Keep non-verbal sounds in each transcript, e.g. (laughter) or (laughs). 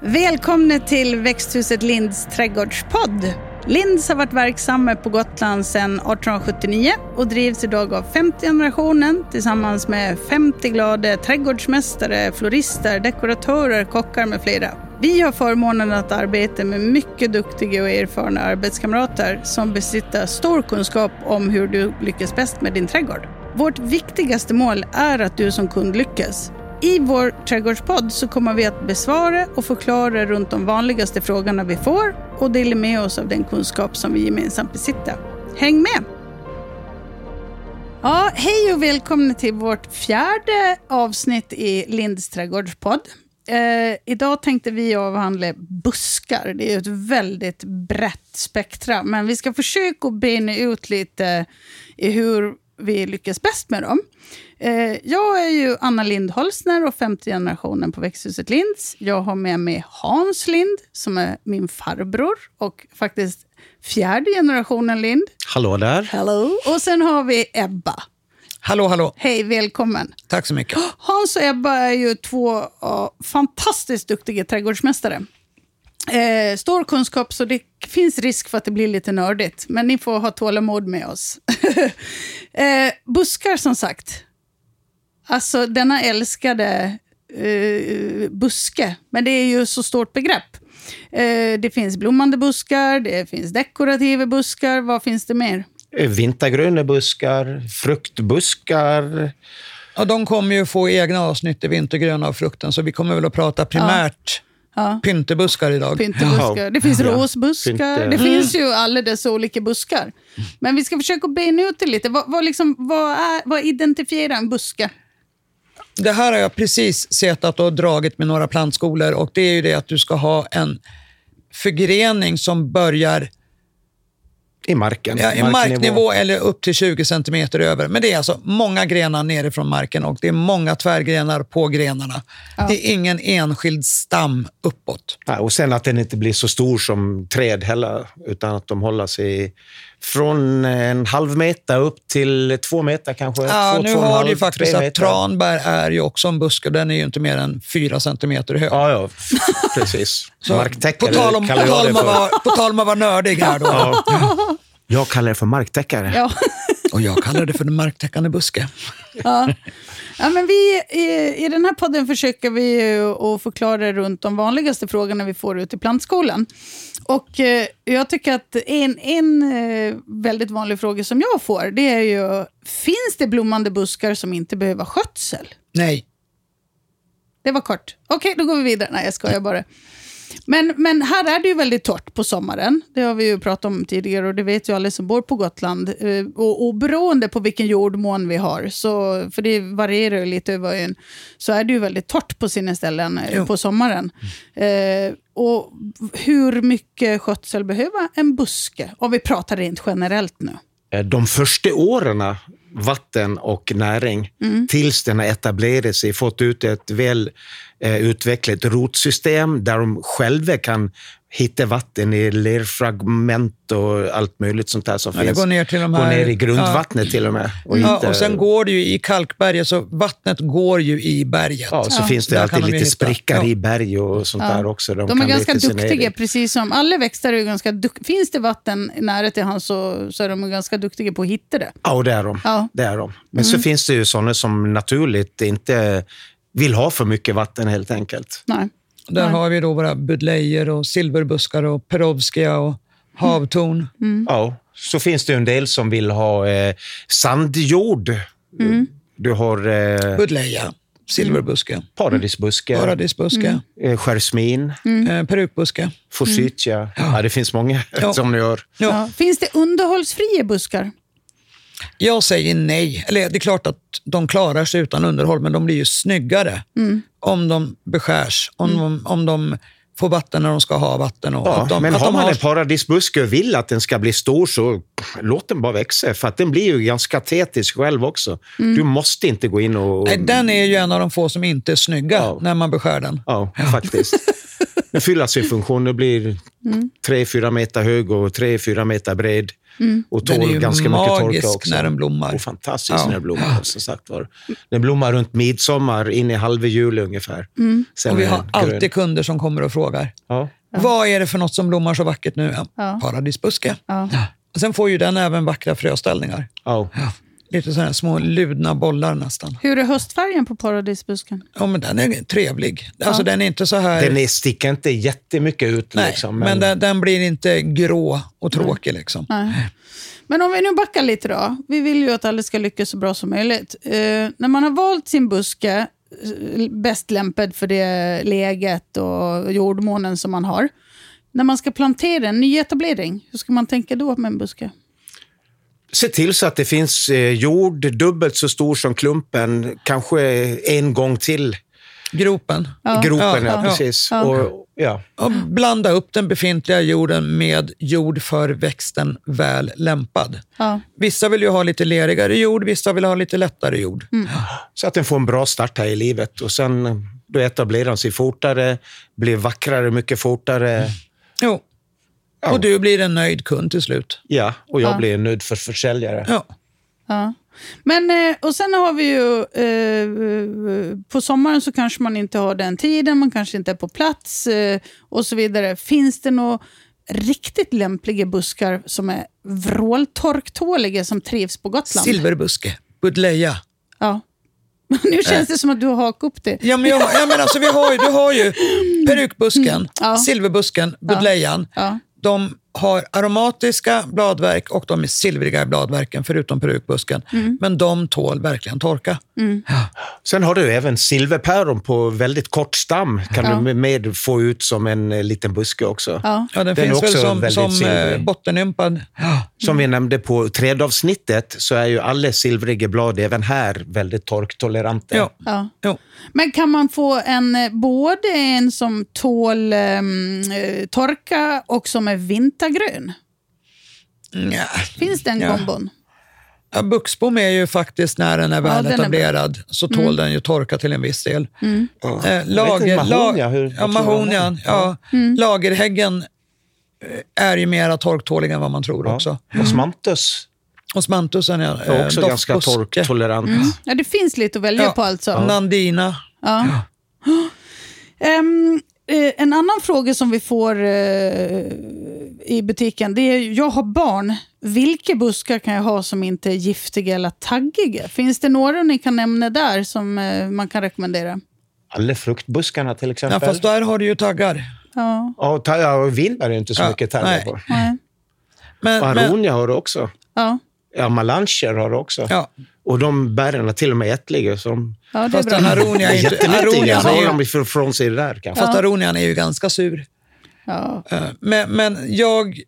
Välkomna till växthuset Linds trädgårdspodd. Linds har varit verksamma på Gotland sedan 1879 och drivs idag av femte generationen tillsammans med 50 glada trädgårdsmästare, florister, dekoratörer, kockar med flera. Vi har förmånen att arbeta med mycket duktiga och erfarna arbetskamrater som besitter stor kunskap om hur du lyckas bäst med din trädgård. Vårt viktigaste mål är att du som kund lyckas. I vår trädgårdspodd så kommer vi att besvara och förklara runt de vanligaste frågorna vi får och dela med oss av den kunskap som vi gemensamt besitter. Häng med! Ja, hej och välkomna till vårt fjärde avsnitt i Linds trädgårdspodd. Eh, idag tänkte vi avhandla buskar. Det är ett väldigt brett spektra, men vi ska försöka bena ut lite i hur vi lyckas bäst med dem. Eh, jag är ju Anna Lind Holsner och femte generationen på växthuset Linds. Jag har med mig Hans Lind, som är min farbror och faktiskt fjärde generationen Lind. Hallå där. Hello. Och sen har vi Ebba. Hallå, hallå. Hej, välkommen. Tack så mycket. Hans och Ebba är ju två uh, fantastiskt duktiga trädgårdsmästare. Eh, stor kunskap, så det finns risk för att det blir lite nördigt. Men ni får ha tålamod med oss. (laughs) eh, buskar, som sagt. Alltså denna älskade eh, buske. Men det är ju så stort begrepp. Eh, det finns blommande buskar, det finns dekorativa buskar. Vad finns det mer? Vintergröna buskar, fruktbuskar. Ja, de kommer ju få egna avsnitt i vintergröna och frukten, så vi kommer väl att prata primärt ja. Pyntebuskar idag. Pyntebuskar. Ja. Det finns ja. rosbuskar. Pynte. Det mm. finns ju alla dessa olika buskar. Men vi ska försöka bena ut det lite. Vad, vad, liksom, vad, är, vad identifierar en buske? Det här har jag precis setat och dragit med några plantskolor och det är ju det att du ska ha en förgrening som börjar i marken? Ja, i marknivå. eller upp till 20 centimeter över. Men det är alltså många grenar nerifrån marken och det är många tvärgrenar på grenarna. Ja. Det är ingen enskild stam uppåt. Ja, och sen att den inte blir så stor som träd heller, utan att de håller sig från en halv meter upp till två meter kanske. Ja, två, nu två har du faktiskt att tranbär är ju också en buske. Den är ju inte mer än fyra centimeter hög. Ja, ja (laughs) precis. Marktäckare på tal om, på tal om, att, på tal om att vara nördig här då. Ja. Jag kallar det för marktäckare. Ja. Och jag kallar det för en marktäckande buske. Ja. Ja, men vi, i, I den här podden försöker vi att förklara runt de vanligaste frågorna vi får ut i plantskolan. Och eh, jag tycker att en, en eh, väldigt vanlig fråga som jag får, det är ju, finns det blommande buskar som inte behöver skötsel? Nej. Det var kort. Okej, okay, då går vi vidare. Nej, jag skojar bara. Men, men här är det ju väldigt torrt på sommaren. Det har vi ju pratat om tidigare och det vet ju alla som bor på Gotland. Eh, och, och beroende på vilken jordmån vi har, så, för det varierar ju lite över ön, så är det ju väldigt torrt på sina ställen eh, jo. på sommaren. Mm. Eh, och hur mycket skötsel behöver en buske? Om vi pratar rent generellt nu. Eh, de första åren vatten och näring mm. tills den har etablerat sig, fått ut ett väl eh, utvecklat rotsystem där de själva kan hitta vatten i lerfragment och allt möjligt sånt där som ja, finns. Går ner, till de här, går ner i grundvattnet ja. till och med. Och, ja, och sen går det ju i kalkberget, så vattnet går ju i berget. Ja, så finns det alltid lite sprickar i berg och sånt där också. De, de är ganska duktiga, precis som alla växter är ganska duktiga. Finns det vatten nära till hans så, så är de ganska duktiga på att hitta det. Ja, det är de. Ja. Det är de. Men mm. så finns det ju sådana som naturligt inte vill ha för mycket vatten helt enkelt. Nej. Där Nej. har vi då våra budlejer och silverbuskar och perovskia och havtorn. Mm. Mm. Ja, så finns det en del som vill ha eh, sandjord. Mm. Du har... Eh, Budleja. Silverbuske. Mm. Paradisbuske. Paradisbuske. Mm. Eh, Skärsmin. Mm. Eh, perukbuske. Forsythia. Mm. Ja. ja. det finns många ja. (laughs) som ni gör. Ja. Finns det underhållsfria buskar? Jag säger nej. Eller det är klart att de klarar sig utan underhåll, men de blir ju snyggare mm. om de beskärs, om, mm. de, om de får vatten när de ska ha vatten. Och ja, de, men har man har... en paradisbuske och vill att den ska bli stor så låt den bara växa, för att den blir ju ganska tetisk själv också. Mm. Du måste inte gå in och... Nej, den är ju en av de få som inte är snygga ja. när man beskär den. Ja, faktiskt. (laughs) sin funktion och blir Tre, fyra meter hög och tre, fyra meter bred. Och Den är tål ju ganska mycket magisk torka också. när den blommar. Och fantastisk Ja. när den blommar, som sagt var. Den blommar runt midsommar, in i halva juli ungefär. Sen Och vi har grön. alltid kunder som kommer och frågar. Ja. Vad är det för något som blommar så vackert nu? Ja. Paradisbuske. Ja. Och sen får ju den även vackra fröställningar. Ja. Lite sådana här små ludna bollar nästan. Hur är höstfärgen på paradisbusken? Ja, men den är trevlig. Alltså den är inte så här... Den är, sticker inte jättemycket ut. Nej, liksom, men, den, den blir inte grå och tråkig. Liksom. Nej. Men om vi nu backar lite då. Vi vill ju att alla ska lyckas så bra som möjligt. Eh, när man har valt sin buske, eh, bäst lämpad för det läget och jordmånen som man har. När man ska plantera en nyetablering, hur ska man tänka då med en buske? Se till så att det finns eh, jord dubbelt så stor som klumpen, kanske en gång till. Gropen. Ja. Gropen, ja, ja, precis. ja. Och, ja. Och blanda upp den befintliga jorden med jord för växten väl lämpad. Ja. Vissa vill ju ha lite lerigare jord, vissa vill ha lite lättare jord. Så att den får en bra start här i livet. Och sen eh, då etablerar den sig fortare, blir vackrare mycket fortare. Jo. Ja. Och du blir en nöjd kund till slut. Ja, och jag Ja. blir en nöjd för försäljare. Ja. Ja. Men, eh, och sen har vi ju, eh, på sommaren så kanske man inte har den tiden, man kanske inte är på plats eh, och så vidare. Finns det några riktigt lämpliga buskar som är vråltorktåliga som trivs på Gotland? Silverbuske, buddleja. Ja. (laughs) Nu känns det som att du har hakat upp det. Ja, men, jag, ja, men alltså, vi har ju, du har ju (laughs) perukbusken, Ja. silverbusken, buddlejan. Ja. De har aromatiska bladverk och de är silvriga i bladverken, förutom perukbusken. Mm. Men de tål verkligen torka. Sen har du även silverpäron på väldigt kort stam. Kan Ja. du med- få ut som en eh, liten buske också. Ja. Ja, den, Den är finns väl också som, väldigt som silvrig. eh, bottenympad. Ja. Som vi nämnde på trädavsnittet så är ju alla silvriga blad även här väldigt torktoleranta. Ja. Ja. Jo. Men kan man få en, eh, både en som tål eh, torka och som är vintergrön? Nja. Finns den Ja. kombon? Ja, buxbom är ju faktiskt, när den är är väl bra. etablerad, så tål den ju torka till en viss del. Ja. Eh, lager, mahonia, hur- ja, mahonian. Ja. Lagerhäggen eh, är ju mera torktålig än vad man tror också. Ja. Och smantus Och smantusen ja, är eh, också ganska doftbuske. torktolerant. Ja, det finns lite att välja Ja. på alltså. Nandina. Ja. (gasps) Eh, en annan fråga som vi får eh, i butiken, det är jag har barn. Vilka buskar kan jag ha som inte är giftiga eller taggiga? Finns det några ni kan nämna där som eh, man kan rekommendera? Alla fruktbuskarna till Ja, exempel. fast där har du ju taggar. Ja, Ja, ta- ja, och vinbär är inte så Ja, mycket taggar nej. på. nej. Men, Och men, aronia har du också. Ja, Ja, malanger har du också. ja, Och de bären är till och med ätliga. Så de ja det är fast bra. aronia är jättenyttiga. Aronian Så är håller ju, de ifrån sig det där kanske. fast aronian är ju ganska sur. Ja. Eh, Men, men jag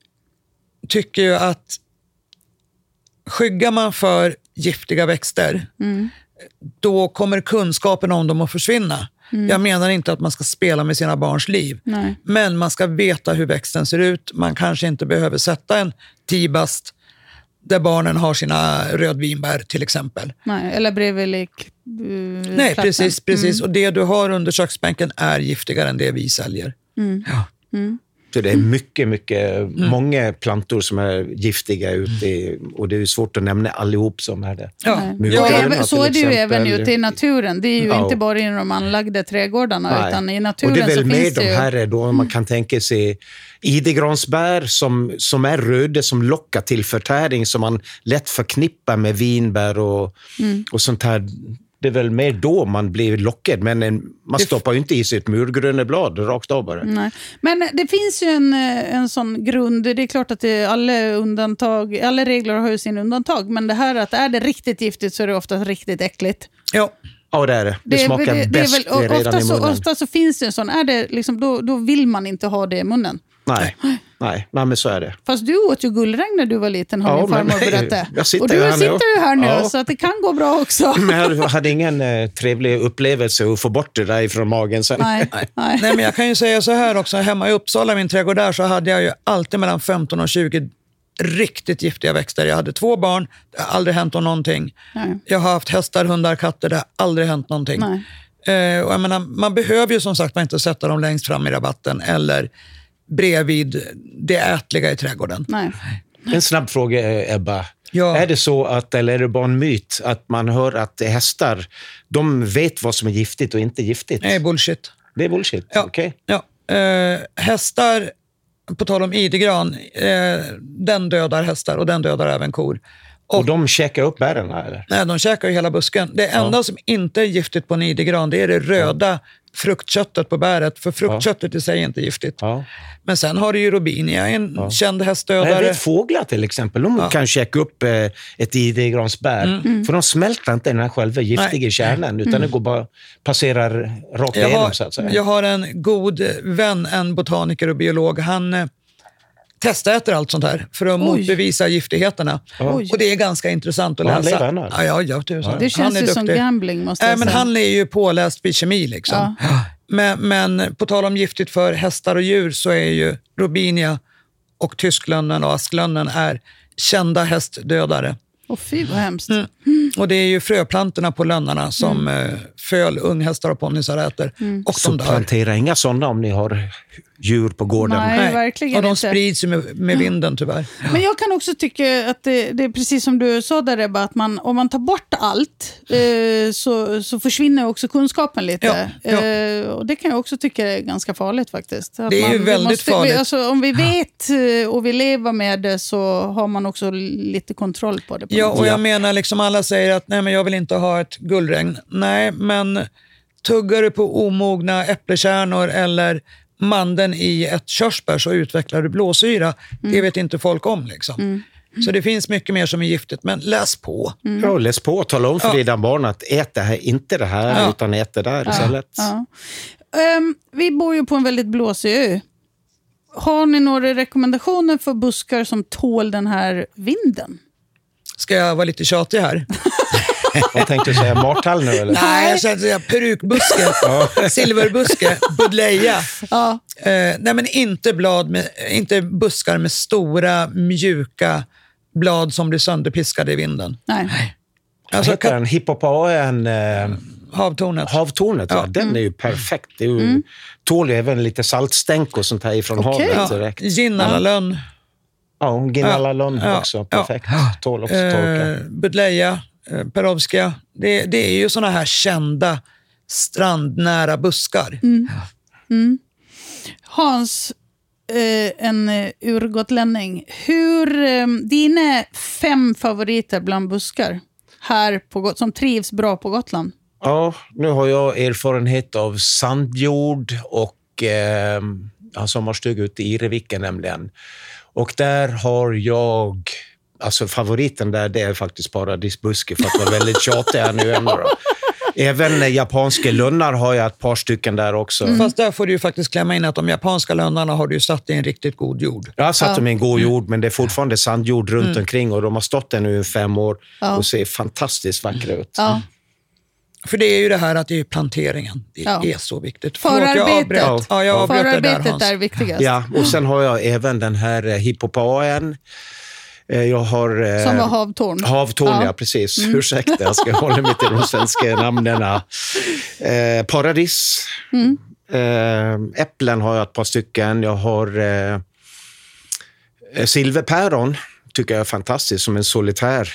tycker ju att skyggar man för giftiga växter, då kommer kunskapen om dem att försvinna. Jag menar inte att man ska spela med sina barns liv, Nej. men man ska veta hur växten ser ut. Man kanske inte behöver sätta en tibast där barnen har sina rödvinbär till exempel. Nej, eller bredvid lik. Uh, Nej, precis. precis. Och det du har under köksbänken är giftigare än det vi säljer. Ja. Så det är mycket, mycket, Mm. många plantor som är giftiga ute i, och det är svårt att nämna allihop som är det. Ja. Ja, även, så är det ju även ute i naturen. Det är ju Ja. inte bara i de anlagda trädgårdarna, Nej. utan i naturen och det är väl finns de ju... Mm. här är då man kan tänka sig idegransbär som, som är röda som lockar till förtäring som man lätt förknippar med vinbär och, Mm. och sånt här. Det är väl mer då man blir lockad, men en, man stoppar ju inte i sig ett murgröna blad rakt av bara. Nej. Men det finns ju en, eh, en sån grund. Det är klart att det, alla, undantag, alla regler har ju sin undantag, men det här att är det riktigt giftigt så är det ofta riktigt äckligt. Ja. Ja, det är det. Det, smakar bäst och redan ofta, i så, munnen. ofta så finns det en sån. Är det liksom, då, då vill man inte ha det i munnen. Nej, nej, nej, men så är det. Fast du åt ju gullregn när du var liten, har Ja, min farmor berättat. och du här nu. sitter ju här nu, Ja. så att det kan gå bra också. (laughs) Men jag hade ingen eh, trevlig upplevelse att få bort det där ifrån magen sen. Nej, nej. Nej, men jag kan ju säga så här också. Hemma i Uppsala, min trädgård där, så hade jag ju alltid mellan 15 och 20 riktigt giftiga växter. Jag hade två barn, det har aldrig hänt om någonting. Nej. Jag har haft hästar, hundar, katter, det har aldrig hänt någonting. Nej. Eh, och jag menar, man behöver ju som sagt inte sätta dem längst fram i rabatten eller bredvid det ätliga i trädgården. Nej. En snabb fråga, Ebba. Ja. Är det så, att, eller är det bara en myt, att man hör att hästar de vet vad som är giftigt och inte giftigt? Nej, bullshit. Det är bullshit? Ja, Okej. ja. Eh, hästar, på tal om idegran, eh, den dödar hästar och den dödar även kor. Och de käkar upp bären, eller? Nej, de käkar ju hela busken. Det enda som inte är giftigt på en idegran, det är det röda fruktköttet på bäret. För fruktköttet i sig är inte giftigt. Ja. Men sen har du ju Robinia, en känd Jag hästdödare. vet fåglar till exempel, de kan käka upp eh, ett idegransbär. Mm. För de smälter inte den här själva giftiga kärnan, utan det går bara passerar rakt Jag igenom, så att har, säga. jag har en god vän, en botaniker och biolog. Han eh, testäter allt sånt här för att motbevisa giftigheterna. Oj. Och det är ganska intressant att Och han läsa. lever eller? Ja, ja, ja. Det Han känns är ju som duktig. gambling måste Nej, jag men säga. han är ju påläst vid kemi. Liksom. (gasps) Men, men på tal om giftigt för hästar och djur så är ju Robinia och tysklönnen och asklönnen är kända hästdödare. Åh fy vad hemskt. Mm. Och det är ju fröplantorna på lönnarna som Mm. eh, föl unghästar och ponnyer äter. Och Så de dör. plantera inga sådana om ni har djur på gården. Nej. verkligen och de inte. sprids ju med, med vinden tyvärr. Men jag kan också tycka att det, det är precis som du sa där Ebba, att man, om man tar bort allt eh, så, så försvinner också kunskapen lite. Ja, ja. Eh, och det kan jag också tycka är ganska farligt faktiskt. Att Det är ju vi väldigt farligt. Vi, alltså, om vi vet eh, och vi lever med det så har man också lite kontroll på det. På Ja, och jag menar, liksom alla säger att nej, men jag vill inte ha ett guldregn. Nej, men tuggar du på omogna äppelkärnor eller mandeln i ett körsbär så utvecklar du blåsyra. Mm. Det vet inte folk om. Liksom. Så det finns mycket mer som är giftigt, men läs på. Mm. Ja, läs på och tala om för dina barn att ät det här, inte det här, Ja. utan ät det där istället. Ja. Ehm, vi bor ju på en väldigt blåsig ö. Har ni några rekommendationer för buskar som tål den här vinden? Ska jag vara lite tjatig här? (laughs) Vad tänkte du säga? Martall nu eller? Nej, jag ska säga perukbuske, (laughs) silverbuske, buddleja. Ja. Eh, nej, men inte, blad med, inte buskar med stora, mjuka blad som blir sönderpiskade i vinden. Nej. Vad Alltså, heter den? Hippopaen, eh, havtornet. havtornet, ja. den är ju perfekt. Det är ju, tål ju även lite saltstänk och sånt här ifrån Okej. havet Ja, direkt. Ginnalalön, Ja, Ginnalalund Ja, också, ja. perfekt. Tål också torka. eh, Budleja, Perovska. Det, det är ju såna här kända strandnära buskar. Hans, eh, en eh, urgotlänning. Hur, eh, dina fem favoriter bland buskar här på, Got- som trivs bra på Gotland? Ja, nu har jag erfarenhet av sandjord och eh, sommarstuga ute i Ireviken nämligen. Och där har jag, alltså favoriten där det är faktiskt paradisbuske för att vara väldigt tjatig här nu ändå. Då. Även eh, japanska lunnar har jag ett par stycken där också. Fast där får du ju faktiskt klämma in att de japanska lönnarna har du ju satt i en riktigt god jord. Jag har satt dem i en god jord, men det är fortfarande sandjord runt omkring och de har stått där nu i fem år och ser fantastiskt vackra ut. Ja. För det är ju det här att det är planteringen. Det Ja. är så viktigt. Förlåt, jag Förarbetet. avbröt. Ja, jag avbröt där, Förarbetet Hans. är viktigast. Ja, och sen har jag även den här eh, hippopaen. Eh, Jag har... eh, Som var havtorn. Havtorn, ja. Ja. precis. Ursäkta, jag ska hålla mig till de (laughs) svenska namnen. Eh, paradis. Eh, äpplen har jag ett par stycken. Jag har eh, silverpäron, tycker jag är fantastiskt, som en solitär.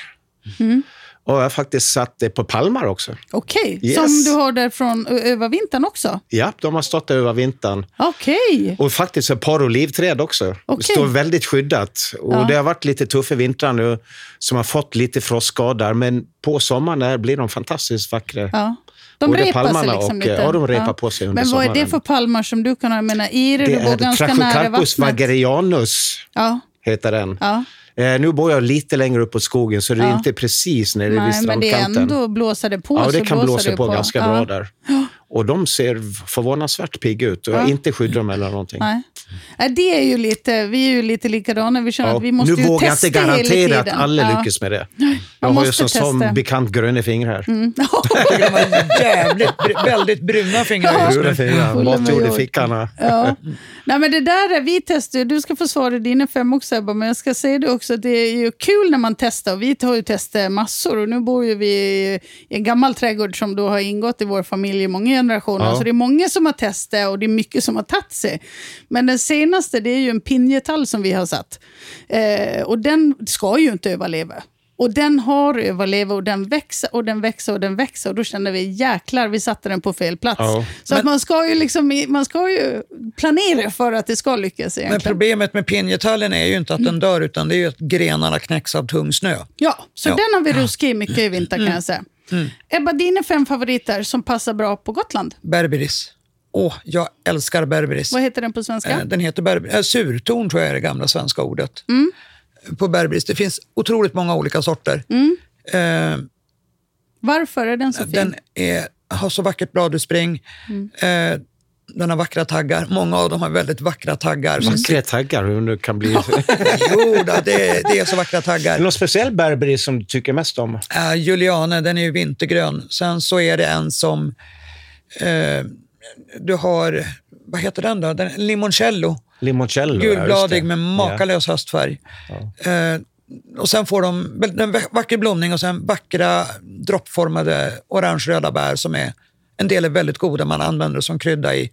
Och jag har faktiskt satt det på palmar också. Okej, Yes. som du har där från över vintern också? Ja, de har stått där över vintern. Okej. Och faktiskt ett par olivträd också. Okej. Står väldigt skyddat. Och Ja. Det har varit lite tuffa vintrar nu som har fått lite frostskador. Men på sommaren där blir de fantastiskt vackra. Ja. De Både repar sig palmarna liksom och- lite. ja, de repar på sig under Men vad är det sommaren. för palmar som du kan ha? Jag menar, Ire, Det du är ganska nära Trachycarpus vattnet. vagerianus, Ja, heter den. ja. Eh, nu bor jag lite längre upp på skogen, så det är Ja. inte precis nere vid Nej, men det är strandkanten. ändå blåser det på Ja, det kan blåsa det på, ganska ja. bra där. Och de ser förvånansvärt pigga ut. Och Ja. inte skyddat dem eller någonting. Nej. Nej, det är ju lite, vi är ju lite likadana. Vi känner Ja, att vi måste nu ju vågar jag inte garantera att alla ja. lyckas med det. man Jag har ju som, som bekant gröna fingrar. Mm. (laughs) De har jävligt, väldigt bruna fingrar just Bruna nu. fingrar, matjord i fickorna. Ja. Nej, men det där är vi testar. Du ska få svara dina fem också Ebba, men jag ska säga det också. Det är ju kul när man testar. Vi har ju testat massor och nu bor ju vi i en gammal trädgård som då har ingått i vår familj i många generationer. Ja. Så det är många som har testat och det är mycket som har tagit sig. Men den senaste det är ju en pinjetall som vi har satt. Eh, och den ska ju inte överleva. Och den har överlevt och den växer och den växer och den växer. Och då kände vi jäklar, vi satte den på fel plats. Ja. Så att man, ska ju liksom, man ska ju planera för att det ska lyckas Men egentligen. problemet med pinjetallen är ju inte att den dör, utan det är ju att grenarna knäcks av tung snö. Ja, så Ja. den har vi ruskat i mycket i vinter kan jag säga. Ebba, dina fem favoriter som passar bra på Gotland? Berberis. Åh, jag älskar berberis. Vad heter den på svenska? Eh, Den heter berber, äh, surtorn, tror jag är det gamla svenska ordet. På berberis. Det finns otroligt många olika sorter. Eh, Varför är den så fin? den är, har så vackert bladutspring. Eh, den har vackra taggar. Många av dem har väldigt vackra taggar. Vackra taggar, hur det kan bli. (laughs) Jo, då, det, det är så vackra taggar. någon speciell Berberi som du tycker mest om? Uh, Juliane, den är ju vintergrön. Sen så är det en som... eh, du har... Vad heter den då? Den, limoncello. Limoncello. ja, Gulbladig det. med makalös höstfärg. Eh, och sen får de väl- en vacker blomning och sen vackra droppformade orange-röda bär som är en del är väldigt goda. Man använder det som krydda i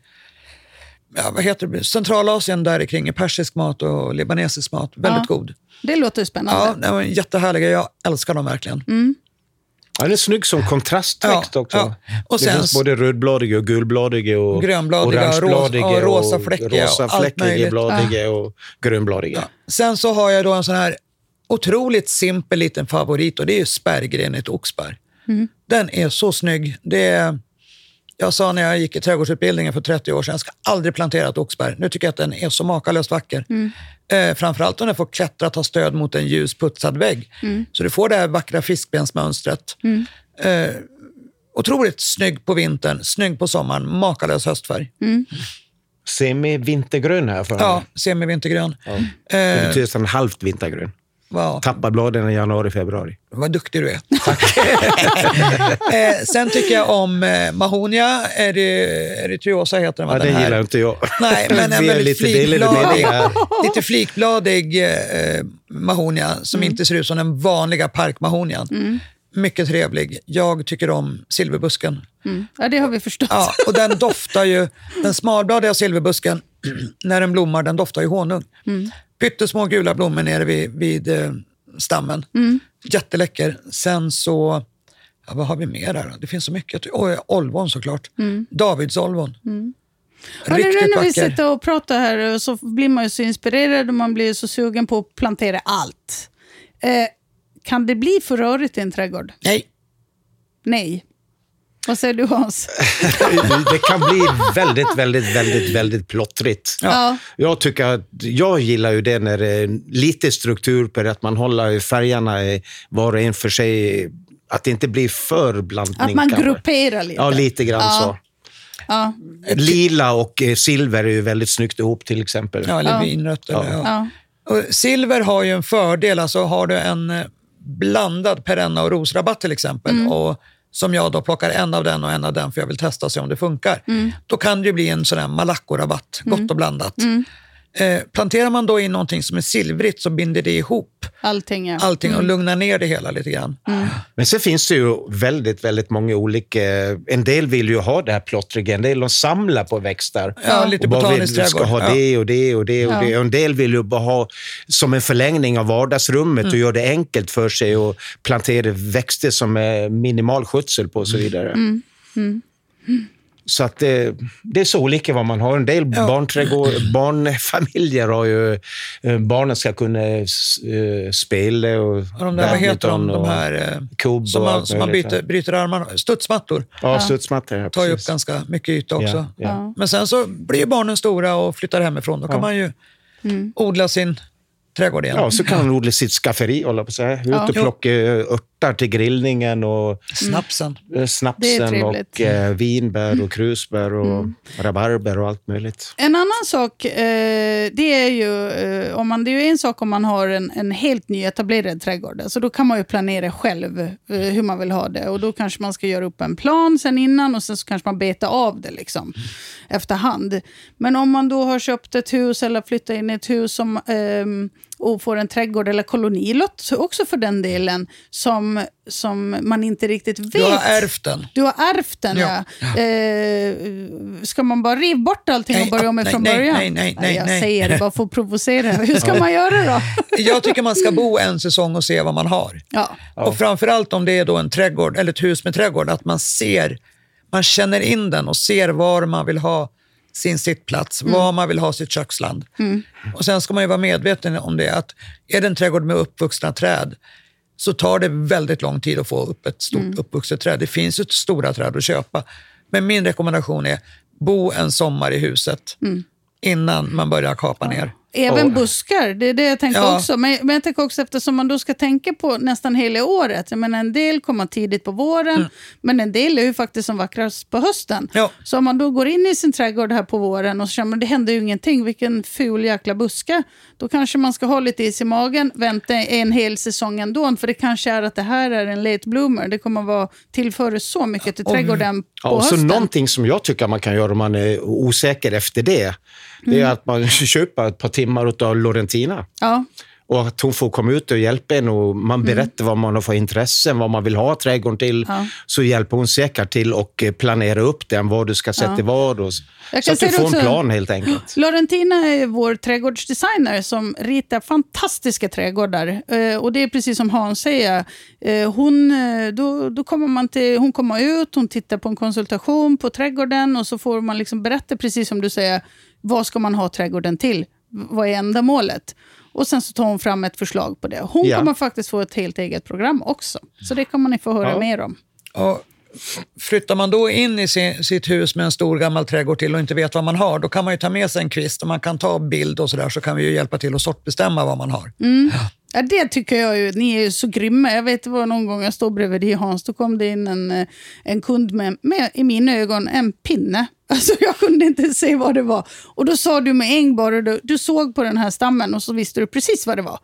ja, vad heter det? Centralasien där kring i persisk mat och libanesisk mat. Väldigt Ja. god. Det låter Ja, spännande. de är jättehärliga. Jag älskar dem verkligen. Ja, den är snygg som kontrastväxt Ja, också. ja. Och det sen- finns både rödbladiga och gulbladiga och Grönbladiga, orangebladiga och rosafläckiga och allt rosafläckiga möjligt. bladiga och grönbladiga. Sen så har jag då en sån här otroligt simpel liten favorit och det är ju spärrgrenigt oxbär. Den är så snygg. Det är, jag sa när jag gick i trädgårdsutbildningen för 30 år sedan, jag ska aldrig plantera ett oxbär. Nu tycker jag att den är så makalöst vacker. Eh, framförallt om den får klättra, ta stöd mot en ljus putsad vägg. Så du får det här vackra fiskbensmönstret. Eh, otroligt snygg på vintern, snygg på sommaren, makalös höstfärg. Semi-vintergrön här för Ja, semi-vintergrön. Det Eh, betyder nästan halvt vintergrön. Vad- Tappar bladen i januari, februari. Vad duktig du är. (laughs) eh, sen tycker jag om eh, Mahonia, Eri- Eritreosa heter den? Ja, den här. gillar inte jag. Nej, men en är väldigt lite flikbladig, lite flikbladig (laughs) eh, Mahonia som Mm. inte ser ut som den vanliga parkmahonian. Mycket trevlig. Jag tycker om silverbusken. Mm. Ja, det har vi förstått. Ja, och den (laughs) doftar ju, den smalbladiga silverbusken, (clears throat) när den blommar, den doftar ju honung. Pyttesmå gula blommor nere vid, vid eh, stammen. Jätteläcker. Sen så, ja, vad har vi mer där? Det finns så mycket. Oj, olvon såklart. Davidsolvon. Hörrni, nu Riktigt när vi vacker. sitter och pratar här så blir man ju så inspirerad och man blir så sugen på att plantera allt. Eh, kan det bli för rörigt i en trädgård? Nej, Nej. Vad säger du Hans? (laughs) det kan bli väldigt, väldigt, väldigt, väldigt plottrigt. Ja. Jag tycker att, jag gillar ju det när det är lite struktur på det, att man håller färgerna i var och en för sig. Att det inte blir för blandning. Att man grupperar lite. Ja, lite grann Ja. så. Ja. Lila och eh, silver är ju väldigt snyggt ihop till exempel. ja, eller Ja. vinrött. Eller, ja. Ja. Och silver har ju en fördel, alltså har du en eh, blandad perenna och rosrabatt till exempel, Mm. och som jag då plockar en av den och en av den för jag vill testa och se om det funkar, Mm. då kan det ju bli en sån här malacco-rabatt, gott och blandat. Eh, planterar man då in någonting som är silvrigt så binder det ihop Allting ja. allting och lugnar ner det hela lite grann. Men sen finns det ju väldigt, väldigt många olika... En del vill ju ha det här plottriga, en del de samlar på växter. Ja, lite och bara botanisk vill, ska ha Ja. det och det och det och Ja. det. Och en del vill ju bara ha som en förlängning av vardagsrummet och göra det enkelt för sig och plantera växter som är minimal skötsel på och så vidare. Så att det, det är så olika vad man har. En del barnträdgård, (laughs) barnfamiljer har ju... eh, Barnen ska kunna eh, spela och Och de där, vad heter de, de här eh, kubb som man, som man byter, bryter armarna Studsmattor Ja, studsmattor. Ja, tar ju upp ganska mycket yta också. Ja, ja. Men sen så blir barnen stora och flyttar hemifrån. Då kan man ju odla sin trädgård igen. Ja, så kan han odla sitt skafferi, hålla på att säga. Ut och plocka eh, örter till grillningen och Snapsen. eh, snapsen och eh, vinbär och krusbär och rabarber och allt möjligt. En annan sak, eh, det är ju, eh, om man, det är ju en sak om man har en, en helt nyetablerad trädgård. Så då kan man ju planera själv eh, hur man vill ha det. Och då kanske man ska göra upp en plan sen innan och sen så kanske man betar av det liksom efterhand. Men om man då har köpt ett hus eller flyttat in i ett hus som, ehm, och får en trädgård eller kolonilott också för den delen som, som man inte riktigt vet. Du har ärvt den. Du har ärvt den, ja. Ja. Eh, ska man bara riva bort allting och Nej, börja om nej, från nej, början? nej, nej, nej, jag nej. säger det bara för att provocera. Hur ska man göra då? (laughs) Jag tycker man ska bo en säsong och se vad man har. Ja. Och framförallt om det är då en trädgård eller ett hus med trädgård, att man ser, man känner in den och ser var man vill ha sin sittplats, var man vill ha sitt köksland. Och Sen ska man ju vara medveten om det, att är det en trädgård med uppvuxna träd så tar det väldigt lång tid att få upp ett stort uppvuxet träd. Det finns ju stora träd att köpa. Men min rekommendation är, bo en sommar i huset innan man börjar kapa ner. Även Och- buskar, det är det jag tänker Ja. också. Men, men jag tänker också eftersom man då ska tänka på nästan hela året. Jag menar, en del kommer tidigt på våren, men en del är ju faktiskt som vackrast på hösten. Ja. Så om man då går in i sin trädgård här på våren och så känner man det händer ju ingenting, vilken ful jäkla buske. Då kanske man ska ha lite is i magen, vänta en hel säsong ändå, för det kanske är att det här är en late bloomer. Det kommer vara tillföra så mycket till trädgården på Ja, och så hösten. någonting som jag tycker man kan göra om man är osäker efter det, det Mm. är att man (laughs) köper ett par timmar av Lorentina. Ja. Och att hon får komma ut och hjälpa en och man berättar vad man har för intressen, vad man vill ha trädgården till. Mm. Ja. Så hjälper hon säkert till och eh, planera upp den, vad du ska sätta Ja. vad. Och, så att du får en också- plan helt enkelt. (gasps) Lorentina är vår trädgårdsdesigner som ritar fantastiska trädgårdar. Eh, och det är precis som Hans säger. Eh, hon, då, då kommer man till, hon kommer ut, hon tittar på en konsultation på trädgården och så får man liksom berätta precis som du säger, vad ska man ha trädgården till? Vad är ändamålet? Och sen så tar hon fram ett förslag på det. Hon Ja. kommer faktiskt få ett helt eget program också. Så det kommer ni få höra Ja. mer om. Och flyttar man då in i sin, sitt hus med en stor gammal trädgård till och inte vet vad man har, då kan man ju ta med sig en kvist och man kan ta bild och sådär så kan vi ju hjälpa till att sortbestämma vad man har. Ja, det tycker jag ju. Ni är ju så grymma. Jag vet det var någon gång jag stod bredvid dig Hans, då kom det in en, eh, en kund med, med, i mina ögon, en pinne. Alltså jag kunde inte se vad det var. Och då sa du med en bara, du, du såg på den här stammen och så visste du precis vad det var.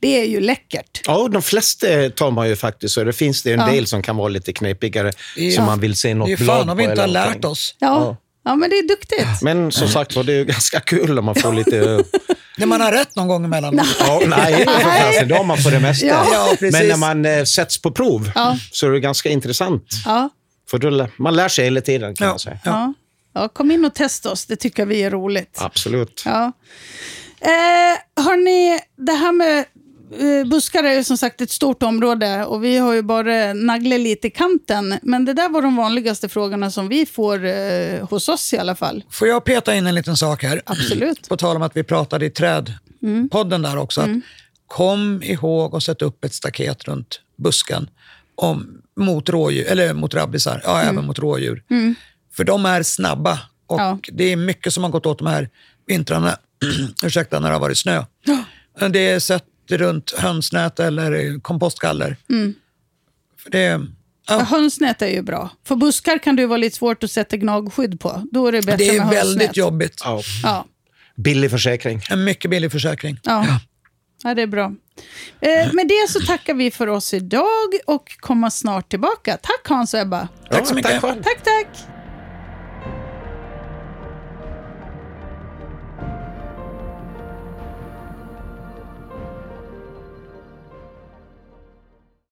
Det är ju läckert. Ja, de flesta tar man ju faktiskt, så det finns det en Ja. del som kan vara lite knepigare, Ja. som man vill se något Det är blad fan om vi på inte har lärt oss. Ja, Ja. ja. men det är duktigt. Men som sagt var, det är ju (laughs) ganska kul om man får lite... (laughs) När man har rätt någon gång emellanåt. Ja, (laughs) nej, för fasen, det har man för det mesta. Ja. Ja. Men när man eh, sätts på prov Ja. så är det ganska intressant. Ja, För då, man lär sig hela tiden kan Ja. man säga. Ja. kom in och testa oss. Det tycker vi är roligt. Absolut. Ja. Eh, hörni, det här med eh, buskar är ju som sagt ett stort område och vi har ju bara naglat lite i kanten. Men det där var de vanligaste frågorna som vi får eh, hos oss i alla fall. Får jag peta in en liten sak här? Absolut. På tal om att vi pratade i trädpodden där också. Att kom ihåg att sätta upp ett staket runt busken om, mot, rådjur, eller mot rabbisar, ja även mot rådjur. För de är snabba och Ja. det är mycket som har gått åt de här vintrarna, (clears throat) ursäkta, när det har varit snö. Det är sätt runt hönsnät eller kompostgaller. För det, Ja. ja, Hönsnät är ju bra. För buskar kan det ju vara lite svårt att sätta gnagskydd på. Då är det bättre det med är hönsnät. väldigt jobbigt. Ja. Ja. Billig försäkring. En mycket billig försäkring. Ja. ja, det är bra. Eh, med det så tackar vi för oss idag och kommer snart tillbaka. Tack Hans och Ebba. Tack så mycket. själv. Tack, tack.